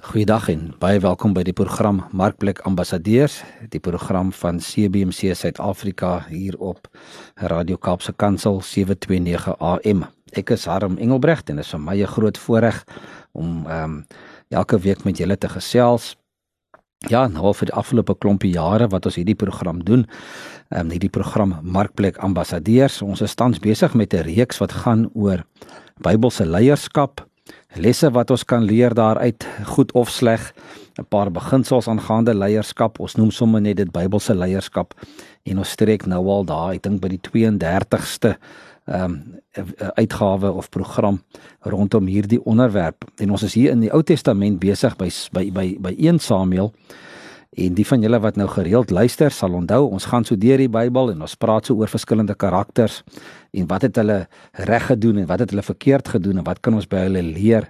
Goeiedag en baie welkom by die program Markplek Ambassadeurs, die program van CBC Suid-Afrika hier op Radio Kaapse Kansel 729 AM. Ek is Harm Engelbrecht en dit is vir my 'n groot voorreg om ehm um, elke week met julle te gesels. Ja, nou vir die afgelope klompie jare wat ons hierdie program doen, ehm um, hierdie program Markplek Ambassadeurs, ons is tans besig met 'n reeks wat gaan oor Bybelse leierskap lesse wat ons kan leer daaruit, goed of sleg, 'n paar beginsels aangaande leierskap. Ons noem sommer net dit Bybelse leierskap en ons strek nou al daar, ek dink by die 32ste ehm um, uitgawe of program rondom hierdie onderwerp. En ons is hier in die Ou Testament besig by by by by 1 Samuel En die van julle wat nou gereeld luister, sal onthou ons gaan so deur die Bybel en ons praat so oor verskillende karakters en wat het hulle reg gedoen en wat het hulle verkeerd gedoen en wat kan ons by hulle leer?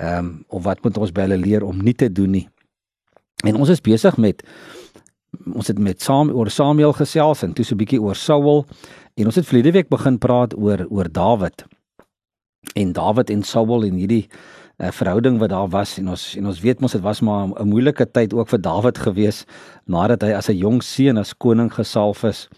Ehm um, of wat moet ons by hulle leer om nie te doen nie? En ons is besig met ons het met saam oor Samuel gesels en toe so 'n bietjie oor Saul en ons het verlede week begin praat oor oor Dawid. En Dawid en Saul en hierdie 'n verhouding wat daar was en ons en ons weet mos dit was maar 'n moeilike tyd ook vir Dawid gewees nadat hy as 'n jong seun as koning gesalf is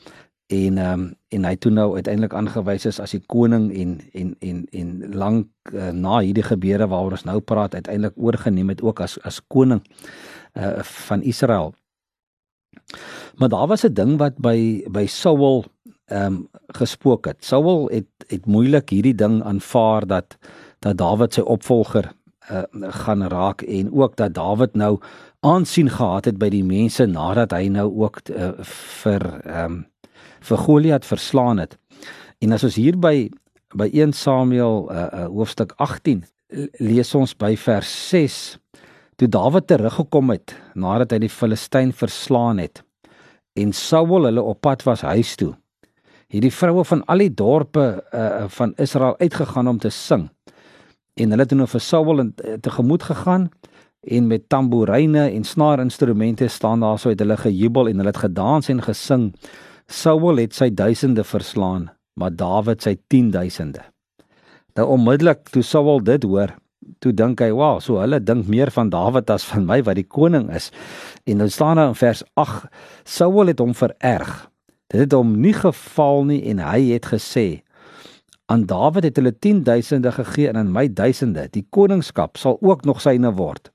en ehm um, en hy toe nou uiteindelik aangewys is as die koning en en en en lank uh, na hierdie gebeure waaroor ons nou praat uiteindelik oorgeneem het ook as as koning uh van Israel. Maar daar was 'n ding wat by by Saul ehm um, gespook het. Saul het het moeilik hierdie ding aanvaar dat dat Dawid sy opvolger uh, gaan raak en ook dat Dawid nou aansien gehad het by die mense nadat hy nou ook uh, vir ehm um, vir Goliat verslaan het. En as ons hier by by 1 Samuel uh, uh, hoofstuk 18 lees ons by vers 6 toe Dawid teruggekom het nadat hy die Filistyn verslaan het en Saul hulle op pad was huis toe. Hierdie vroue van al die dorpe uh, van Israel uitgegaan om te sing en hulle het nou vir Saul eh, tegemoet gegaan en met tamboeryne en snaarinstrumente staan daar so het hulle gejubel en hulle het gedans en gesing. Saul het sy duisende verslaan, maar Dawid sy 10000de. Nou onmiddellik toe Saul dit hoor, toe dink hy, "Wow, so hulle dink meer van Dawid as van my wat die koning is." En dan staan daar in vers 8, Saul het hom vererg. Dit het hom nie geval nie en hy het gesê, Aan Dawid het hulle 10000de gegee en aan my duisende. Die koningskap sal ook nog syne word.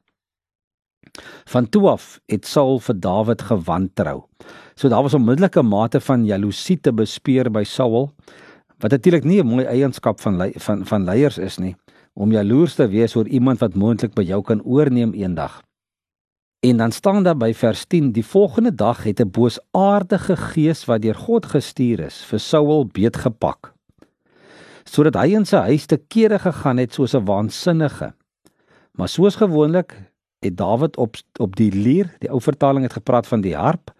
Van toe af het Saul vir Dawid gewantrou. So daar was onmiddellike mate van jaloesie te bespeer by Saul, wat natuurlik nie 'n mooi eienskap van van van leiers is nie, om jaloers te wees oor iemand wat moontlik by jou kan oorneem eendag. En dan staan daar by vers 10: Die volgende dag het 'n boosaardige gees wat deur God gestuur is, vir Saul beetgepak sodat hy in sy huis te kere gegaan het soos 'n waansinnige. Maar soos gewoonlik het Dawid op op die lier, die ou vertaling het gepraat van die harp,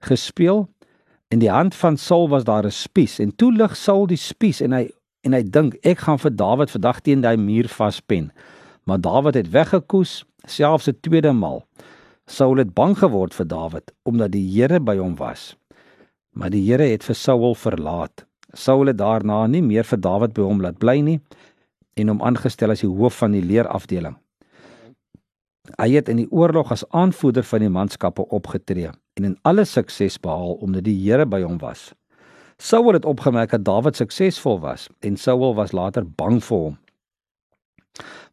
gespeel. In die hand van Saul was daar 'n spies en toe lig Saul die spies en hy en hy dink ek gaan vir Dawid vandag teen daai muur vaspen. Maar Dawid het weggekoes, selfs 'n tweede maal. Saul het bang geword vir Dawid omdat die Here by hom was. Maar die Here het vir Saul verlaat. Saul het daarna nie meer vir Dawid by hom laat bly nie en hom aangestel as die hoof van die leerafdeling. Hy het in die oorlog as aanvoerder van die manskappe opgetree en in alle sukses behaal omdat die Here by hom was. Saul het opgemerk dat Dawid suksesvol was en Saul was later bang vir hom.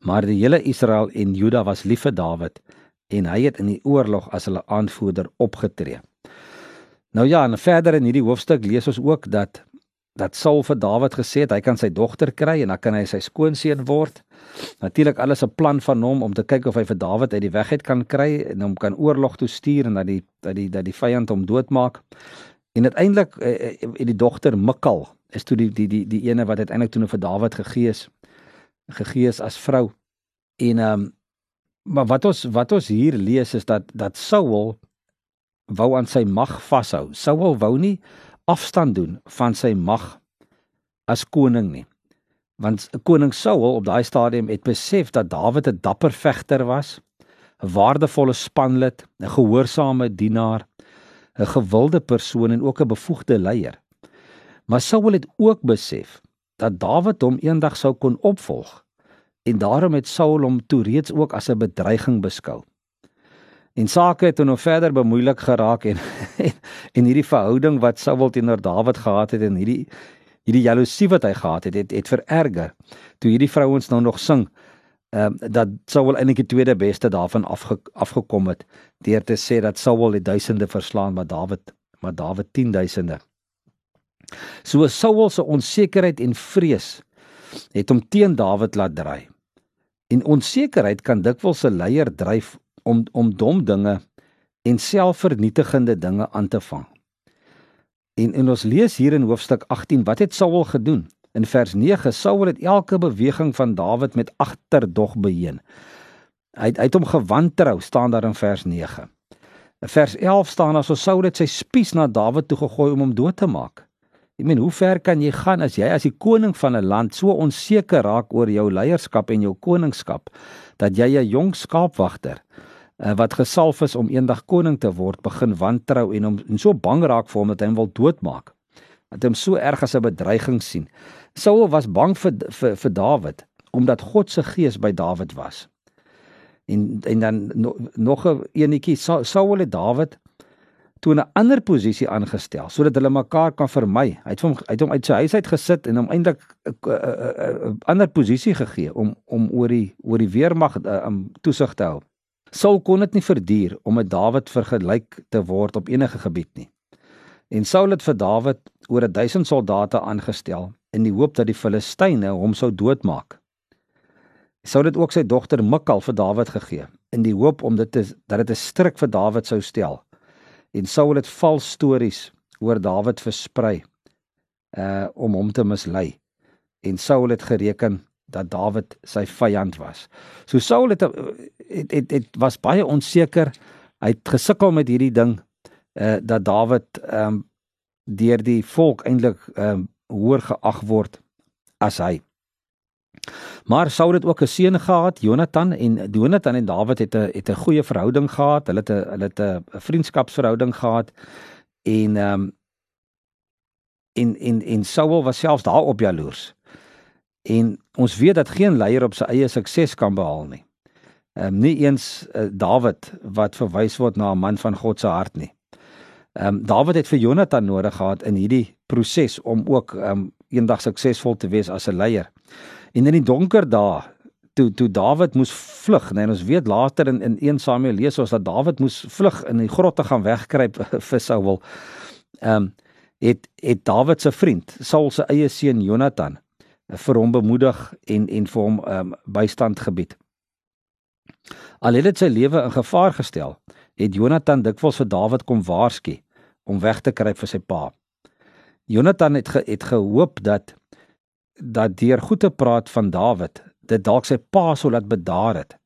Maar die hele Israel en Juda was lief vir Dawid en hy het in die oorlog as hulle aanvoerder opgetree. Nou ja, en verder in hierdie hoofstuk lees ons ook dat dat Saul vir Dawid gesê het hy kan sy dogter kry en dan kan hy sy skoonseun word. Natuurlik alles 'n plan van hom om te kyk of hy vir Dawid uit die weg uit kan kry en hom kan oorlog toe stuur en dat die dat die dat die vyand hom doodmaak. En uiteindelik eh, eh, het die dogter Mikal is toe die die die die ene wat uiteindelik toe nou vir Dawid gegee is gegee is as vrou. En ehm um, maar wat ons wat ons hier lees is dat dat Saul wou aan sy mag vashou. Saul wou nie afstand doen van sy mag as koning nie. Want koning Saul op daai stadium het besef dat Dawid 'n dapper vegter was, 'n waardevolle spanlid, 'n gehoorsame dienaar, 'n gewilde persoon en ook 'n bevoegde leier. Maar Saul het ook besef dat Dawid hom eendag sou kon opvolg en daarom het Saul hom toe reeds ook as 'n bedreiging beskou. En sake het nou verder bemoeilik geraak en en, en hierdie verhouding wat Saul teenoor Dawid gehad het en hierdie hierdie jaloesie wat hy gehad het, het het vererger. Toe hierdie vrouens nou nog sing, ehm um, dat Saul eintlik die tweede beste daarvan afge, afgekom het deur te sê dat Saul die duisende verslaan maar Dawid maar Dawid 10000de. So Saul se onsekerheid en vrees het hom teen Dawid laat draai. En onsekerheid kan dikwels 'n leier dryf om om dom dinge en selfvernietigende dinge aan te vang. En en ons lees hier in hoofstuk 18 wat het Saul gedoen? In vers 9 Saul het elke beweging van Dawid met agterdog beheen. Hy het, hy het hom gewantrou staan daar in vers 9. In vers 11 staan aso Saul het sy spies na Dawid toe gegooi om hom dood te maak. Ek meen hoe ver kan jy gaan as jy as die koning van 'n land so onseker raak oor jou leierskap en jou koningskap dat jy 'n jong skaapwagter uh, wat gesalf is om eendag koning te word begin wantrou en hom en so bang raak vir hom dat hy hom wil doodmaak. Dat hy hom so erg as 'n bedreiging sien. Saul was bang vir vir vir Dawid omdat God se gees by Dawid was. En en dan no, nog 'n enetjie Saul het Dawid toe 'n ander posisie aangestel sodat hulle mekaar kan vermy. Hy het hom hy het hom uit sy huis uit gesit en hom eintlik 'n ander posisie gegee om om oor die oor die weermag uh, um, toesig te hou. Saul kon dit nie verduur om met Dawid vergelyk te word op enige gebied nie. En Saul het vir Dawid oor 1000 soldate aangestel in die hoop dat die Filistyne hom sou doodmaak. Saul het ook sy dogter Mikal vir Dawid gegee in die hoop om dit te, dat dit 'n stryk vir Dawid sou stel en Saul het vals stories oor Dawid versprei uh om hom te mislei. En Saul het gereken dat Dawid sy vyand was. So Saul het het het, het was baie onseker. Hy het gesukkel met hierdie ding uh dat Dawid ehm um, deur die volk eintlik ehm um, hoër geag word as hy. Maar Saul het ook 'n seun gehad, Jonathan en Jonathan en Dawid het 'n het 'n goeie verhouding gehad. Hulle het 'n hulle het 'n vriendskapsverhouding gehad en ehm um, en en en Saul was selfs daarop jaloers. En ons weet dat geen leier op sy eie sukses kan behaal nie. Ehm um, nie eens uh, Dawid wat verwys word na 'n man van God se hart nie. Ehm um, Dawid het vir Jonathan nodig gehad in hierdie proses om ook ehm um, eendag suksesvol te wees as 'n leier. En in die donker dae toe toe Dawid moes vlug, nee, ons weet later in in 1 Samuel lees ons dat Dawid moes vlug in die grotte gaan wegkruip vir Saul. Ehm um, het het Dawid se vriend, Saul se eie seun Jonathan vir hom bemoedig en en vir hom um, bystand gebied. Al het dit sy lewe in gevaar gestel, het Jonathan dikwels vir Dawid kom waarsku om weg te kruip vir sy pa. Jonathan het ge, het gehoop dat dat deur goed te praat van Dawid, dit dalk sy pa sou laat bedaar het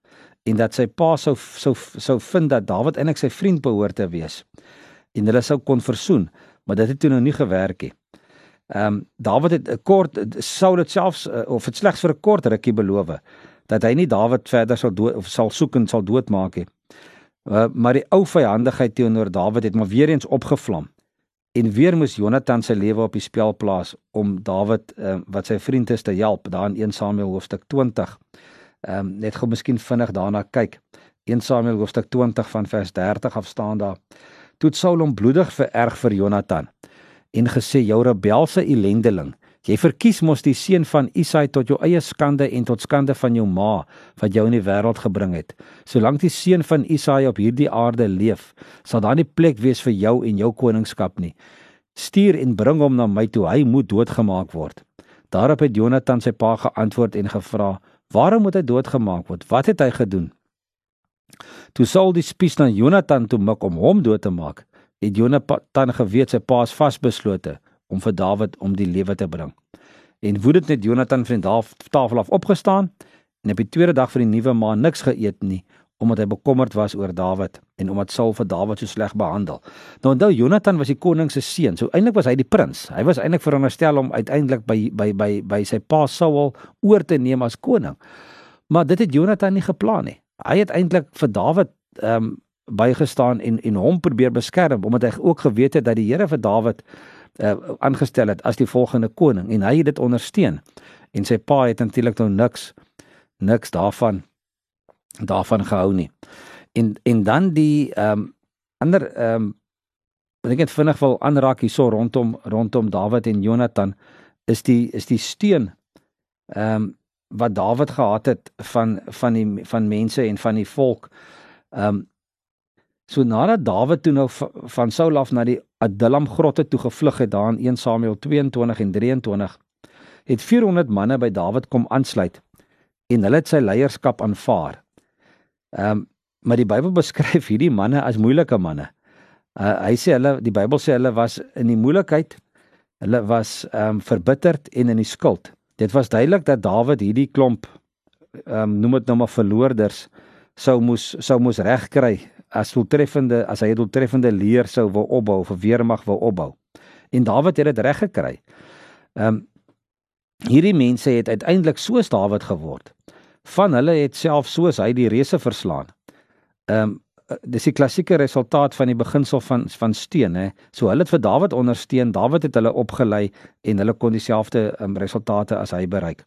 en dat sy pa sou sou sou vind dat Dawid eintlik sy vriend behoort te wees en hulle sou kon versoen, maar dit het toe nou nie gewerk nie. Ehm um, Dawid het 'n kort sou dit selfs uh, of dit slegs vir 'n kort rukkie beloof dat hy nie Dawid verder sal dood of sal soek en sal doodmaak nie. Uh, maar die ou vyandigheid teenoor Dawid het maar weer eens opgevlam En weer moes Jonathan sy lewe op die spel plaas om Dawid uh, wat sy vriend is te help daar in 1 Samuel hoofstuk 20. Ehm um, net gou miskien vinnig daarna kyk. 1 Samuel hoofstuk 20 van vers 30 af staan daar. Toe Saul hom bloedig vererg vir Jonathan en gesê jou rebelse elendeling Jy verkies mos die seun van Isai tot jou eie skande en tot skande van jou ma wat jou in die wêreld gebring het. Solank die seun van Isai op hierdie aarde leef, sal daar nie plek wees vir jou en jou koningskap nie. Stuur en bring hom na my toe, hy moet doodgemaak word. Daarop het Jonathan sy pa geantwoord en gevra: "Waarom moet hy doodgemaak word? Wat het hy gedoen?" Toe Saul die spies na Jonathan toe mik om hom dood te maak, het Jonathan geweet sy pa is vasbeslote om vir Dawid om die lewe te bring. En woedend het Jonathan van die tafel af opgestaan en op die tweede dag van die nuwe maand niks geëet nie omdat hy bekommerd was oor Dawid en omdat Saul vir Dawid so sleg behandel. Nou onthou Jonathan was die koning se seun. So eintlik was hy die prins. Hy was eintlik veronderstel om uiteindelik by by by by sy pa Saul oor te neem as koning. Maar dit het Jonathan nie geplan nie. Hy het eintlik vir Dawid ehm um, bygestaan en en hom probeer beskerm omdat hy ook geweet het dat die Here vir Dawid uh, aangestel het as die volgende koning en hy het dit ondersteun. En sy pa het natuurlik nou niks niks daarvan daarvan gehou nie. En en dan die ehm um, ander ehm um, wat ek net vinnig wil aanraak hierso rondom rondom Dawid en Jonathan is die is die steun ehm um, wat Dawid gehad het van van die van mense en van die volk. Ehm um, so nadat Dawid toe nou van Saul af na die Adullam grotte toe gevlug het daar in 1 Samuel 22 en 23 het 400 manne by Dawid kom aansluit en hulle het sy leierskap aanvaar. Ehm um, maar die Bybel beskryf hierdie manne as moeilike manne. Uh, hy sê hulle die Bybel sê hulle was in die moeilikheid. Hulle was ehm um, verbitterd en in die skuld. Dit was duidelik dat Dawid hierdie klomp ehm um, noem dit nou maar verloorders sou moes sou moes regkry as doeltreffende as hy 'n doeltreffende leer sou wou opbou of 'n weermag wou opbou. En Dawid het dit reg gekry. Ehm um, hierdie mense het uiteindelik soos Dawid geword. Van hulle het self soos hy die reëse verslaan. Ehm um, dis die klassieke resultaat van die beginsel van van steun hè. So hulle het vir Dawid ondersteun. Dawid het hulle opgelei en hulle kon dieselfde um, resultate as hy bereik.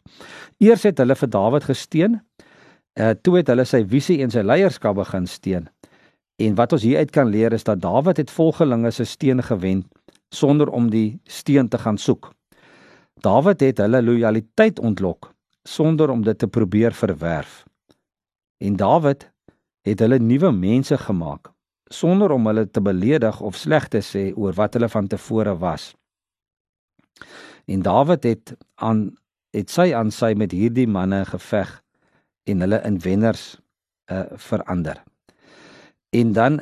Eers het hulle vir Dawid gesteun. Uh toe het hulle sy visie en sy leierskap begin steun. En wat ons hieruit kan leer is dat Dawid het volgelinge se steun gewen sonder om die steun te gaan soek. Dawid het hulle lojaliteit ontlok sonder om dit te probeer verwerf. En Dawid het hulle nuwe mense gemaak sonder om hulle te beledig of sleg te sê oor wat hulle van tevore was. En Dawid het aan het sy aan sy met hierdie manne geveg en hulle in wenners uh, verander. En dan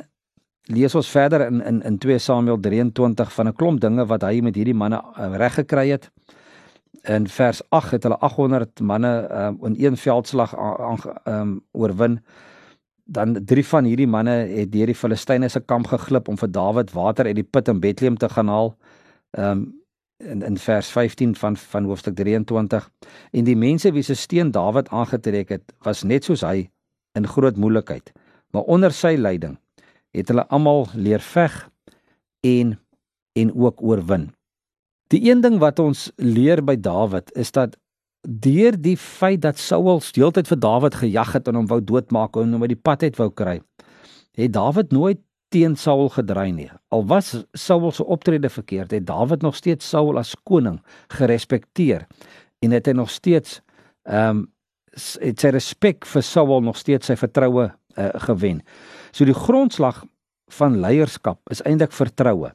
lees ons verder in in in 2 Samuel 23 van 'n klomp dinge wat hy met hierdie manne uh, reg gekry het. In vers 8 het hulle 800 manne uh, in een veldslag aan um, oorwin dan drie van hierdie manne het deur die Filistyne se kamp geglip om vir Dawid water uit die put in Bethlehem te gaan haal. Ehm um, in in vers 15 van van hoofstuk 23 en die mense wie se steen Dawid aangetrek het was net soos hy in groot moeilikheid maar onder sy leiding het hulle almal leer veg en en ook oorwin. Die een ding wat ons leer by Dawid is dat deur die feit dat Saul steeltyd vir Dawid gejag het en hom wou doodmaak en hom uit die pad uit wou kry, het Dawid nooit teen Saul gedreig nie. Al was Saul se optrede verkeerd, het Dawid nog steeds Saul as koning gerespekteer en het hy nog steeds ehm um, het sy respek vir Saul nog steeds sy vertroue uh, gewen. So die grondslag van leierskap is eintlik vertroue.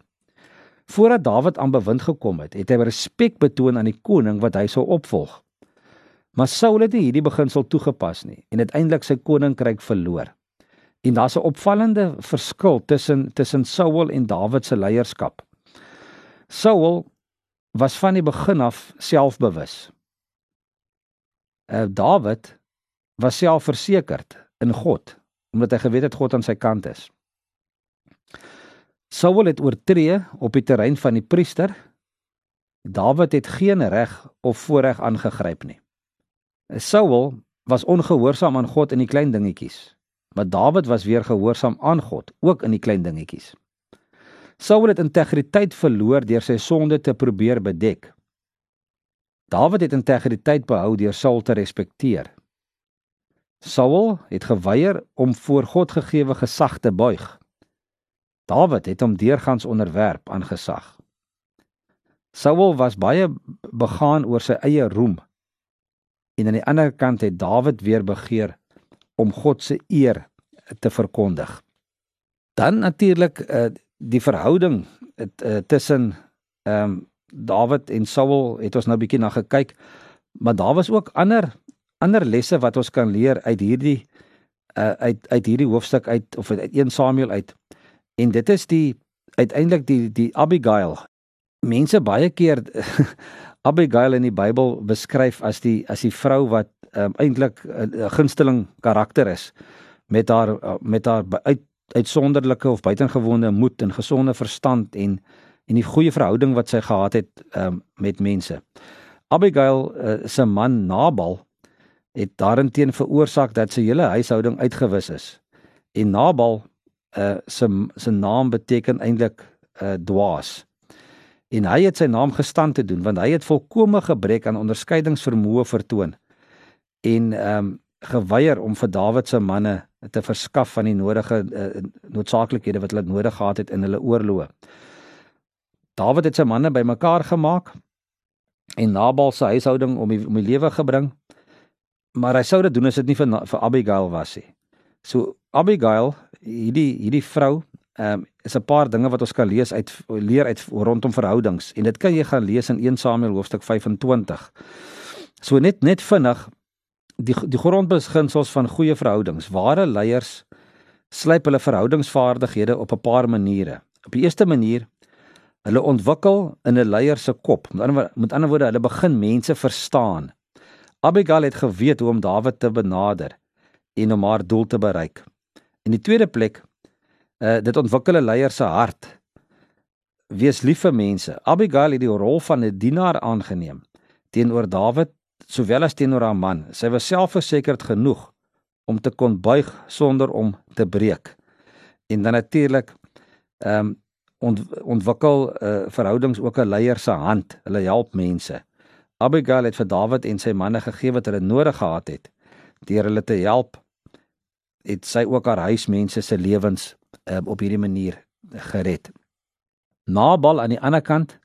Voordat Dawid aan bewind gekom het, het hy respek betoon aan die koning wat hy sou opvolg. Maar Saul het nie hierdie beginsel toegepas nie en uiteindelik sy koninkryk verloor. En daar's 'n opvallende verskil tussen tussen Saul en Dawid se leierskap. Saul was van die begin af selfbewus. Uh Dawid was selfversekerd in God omdat hy geweet het God aan sy kant is. Saul het oortree op die terrein van die priester. Dawid het geen reg of voorreg aangegryp nie. Saul was ongehoorsaam aan God in die klein dingetjies, maar Dawid was weer gehoorsaam aan God, ook in die klein dingetjies. Saul het integriteit verloor deur sy sonde te probeer bedek. Dawid het integriteit behou deur Saul te respekteer. Saul het geweier om voor God gegeewe gesag te buig. Dawid het hom deurgangs onderwerp aan gesag. Saul was baie begaan oor sy eie roem En aan die ander kant het Dawid weer begeer om God se eer te verkondig. Dan natuurlik uh, die verhouding uh, tussen ehm um, Dawid en Saul het ons nou bietjie na gekyk, maar daar was ook ander ander lesse wat ons kan leer uit hierdie uh, uit uit hierdie hoofstuk uit of uit 1 Samuel uit. En dit is die uiteindelik die die Abigail. Mense baie keer Abigail in die Bybel beskryf as die as die vrou wat um, eintlik 'n gunsteling karakter is met haar uh, met haar uit, uitsonderlike of buitengewone moed en gesonde verstand en en die goeie verhouding wat sy gehad het um, met mense. Abigail uh, se man Nabal het daarenteen veroorsaak dat sy hele huishouding uitgewis is. En Nabal uh, se se naam beteken eintlik uh, dwaas en hy het sy naam gestand te doen want hy het volkomme gebrek aan onderskeidingsvermoë vertoon. En ehm um, geweier om vir Dawid se manne te verskaf van die nodige uh, noodsaaklikhede wat hulle nodig gehad het in hulle oorloë. Dawid het sy manne bymekaar gemaak en Nabal se huishouding om die, om die lewe gebring. Maar hy sou dit doen as dit nie vir vir Abigail was nie. So Abigail, hierdie hierdie vrou, ehm um, is 'n paar dinge wat ons kan lees uit leer uit rondom verhoudings en dit kan jy gaan lees in 1 Samuel hoofstuk 25. So net net vinnig die die grondbeginsels van goeie verhoudings. Ware leiers slyp hulle verhoudingsvaardighede op 'n paar maniere. Op die eerste manier hulle ontwikkel in 'n leier se kop. Met ander met ander woorde, hulle begin mense verstaan. Abigail het geweet hoe om Dawid te benader en om haar doel te bereik. In die tweede plek, uh dit ontwikkel 'n leier se hart. Wees lief vir mense. Abigail het die rol van 'n dienaar aangeneem teenoor Dawid sowel as teenoor haar man. Sy was selfversekerd genoeg om te kon buig sonder om te breek. En dan natuurlik ehm um, ont, ontwikkel uh verhoudings ook 'n leier se hand. Hulle help mense. Abigail het vir Dawid en sy manne gegee wat hulle nodig gehad het deur hulle te help het sy ook haar huismense se lewens um, op hierdie manier gered. Nabal aan die ander kant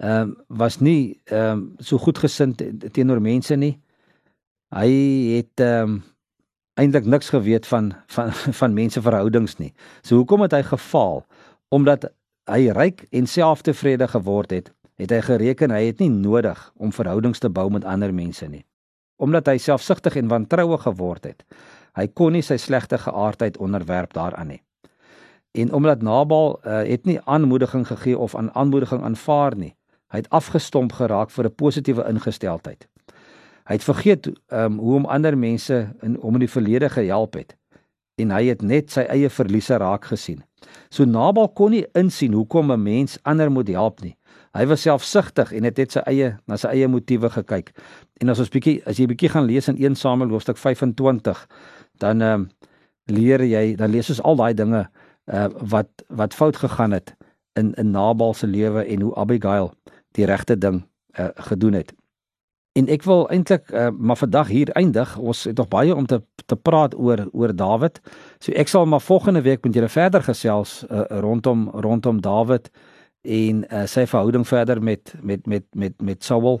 ehm um, was nie ehm um, so goed gesind teenoor mense nie. Hy het ehm um, eintlik niks geweet van van van menseverhoudings nie. So hoekom het hy gefaal? Omdat hy ryk en selftevrede geword het, het hy gereken hy het nie nodig om verhoudings te bou met ander mense nie. Omdat hy selfsugtig en wantroue geword het, hy kon nie sy slegte geaardheid onderwerp daaraan nie en omdat Nabal uh, het nie aanmoediging gegee of aan aanmoediging aanvaar nie. Hy het afgestomp geraak vir 'n positiewe ingesteldheid. Hy het vergeet um, hoe om ander mense in om in die verlede gehelp het en hy het net sy eie verliese raak gesien. So Nabal kon nie insien hoekom 'n mens ander moet help nie. Hy was selfsugtig en het net sy eie na sy eie motiewe gekyk. En as ons bietjie as jy bietjie gaan lees in 1 Samuel hoofstuk 25, dan ehm um, leer jy, dan lees ons al daai dinge uh, wat wat fout gegaan het in in Nabal se lewe en hoe Abigail die regte ding uh, gedoen het. En ek wil eintlik uh, maar vandag hier eindig. Ons het nog baie om te te praat oor oor Dawid. So ek sal maar volgende week met julle verder gesels uh, rondom rondom Dawid en uh, sy verhouding verder met met met met met Saul.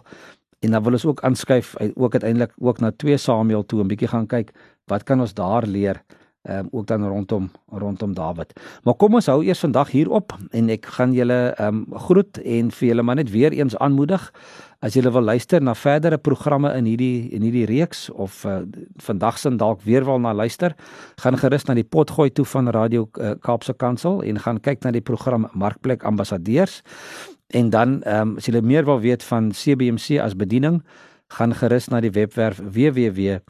En dan wil ons ook aanskuif ook uiteindelik ook na 2 Samuel toe 'n bietjie gaan kyk wat kan ons daar leer um, ook dan rondom rondom Dawid. Maar kom ons hou eers vandag hier op en ek gaan julle um, groet en vir julle maar net weer eens aanmoedig as julle wil luister na verdere programme in hierdie in hierdie reeks of uh, vandag se dalk weer wil na luister, gaan gerus na die potgooi toe van Radio uh, Kaapse Kansel en gaan kyk na die program Markplek Ambassadeurs. En dan ehm um, as julle meer wil weet van CBMC as bediening, gaan gerus na die webwerf www.cbmc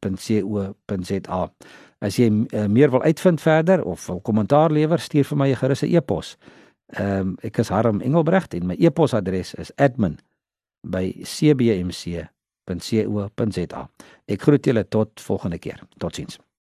www.rsg.co.za. As jy uh, meer wil uitvind verder of wil kommentaar lewer, stuur vir my 'n gerus e-pos. Ehm um, ek is Harm Engelbrecht en my e-posadres is admin@cbmc.co.za. Ek groet julle tot volgende keer. Totsiens.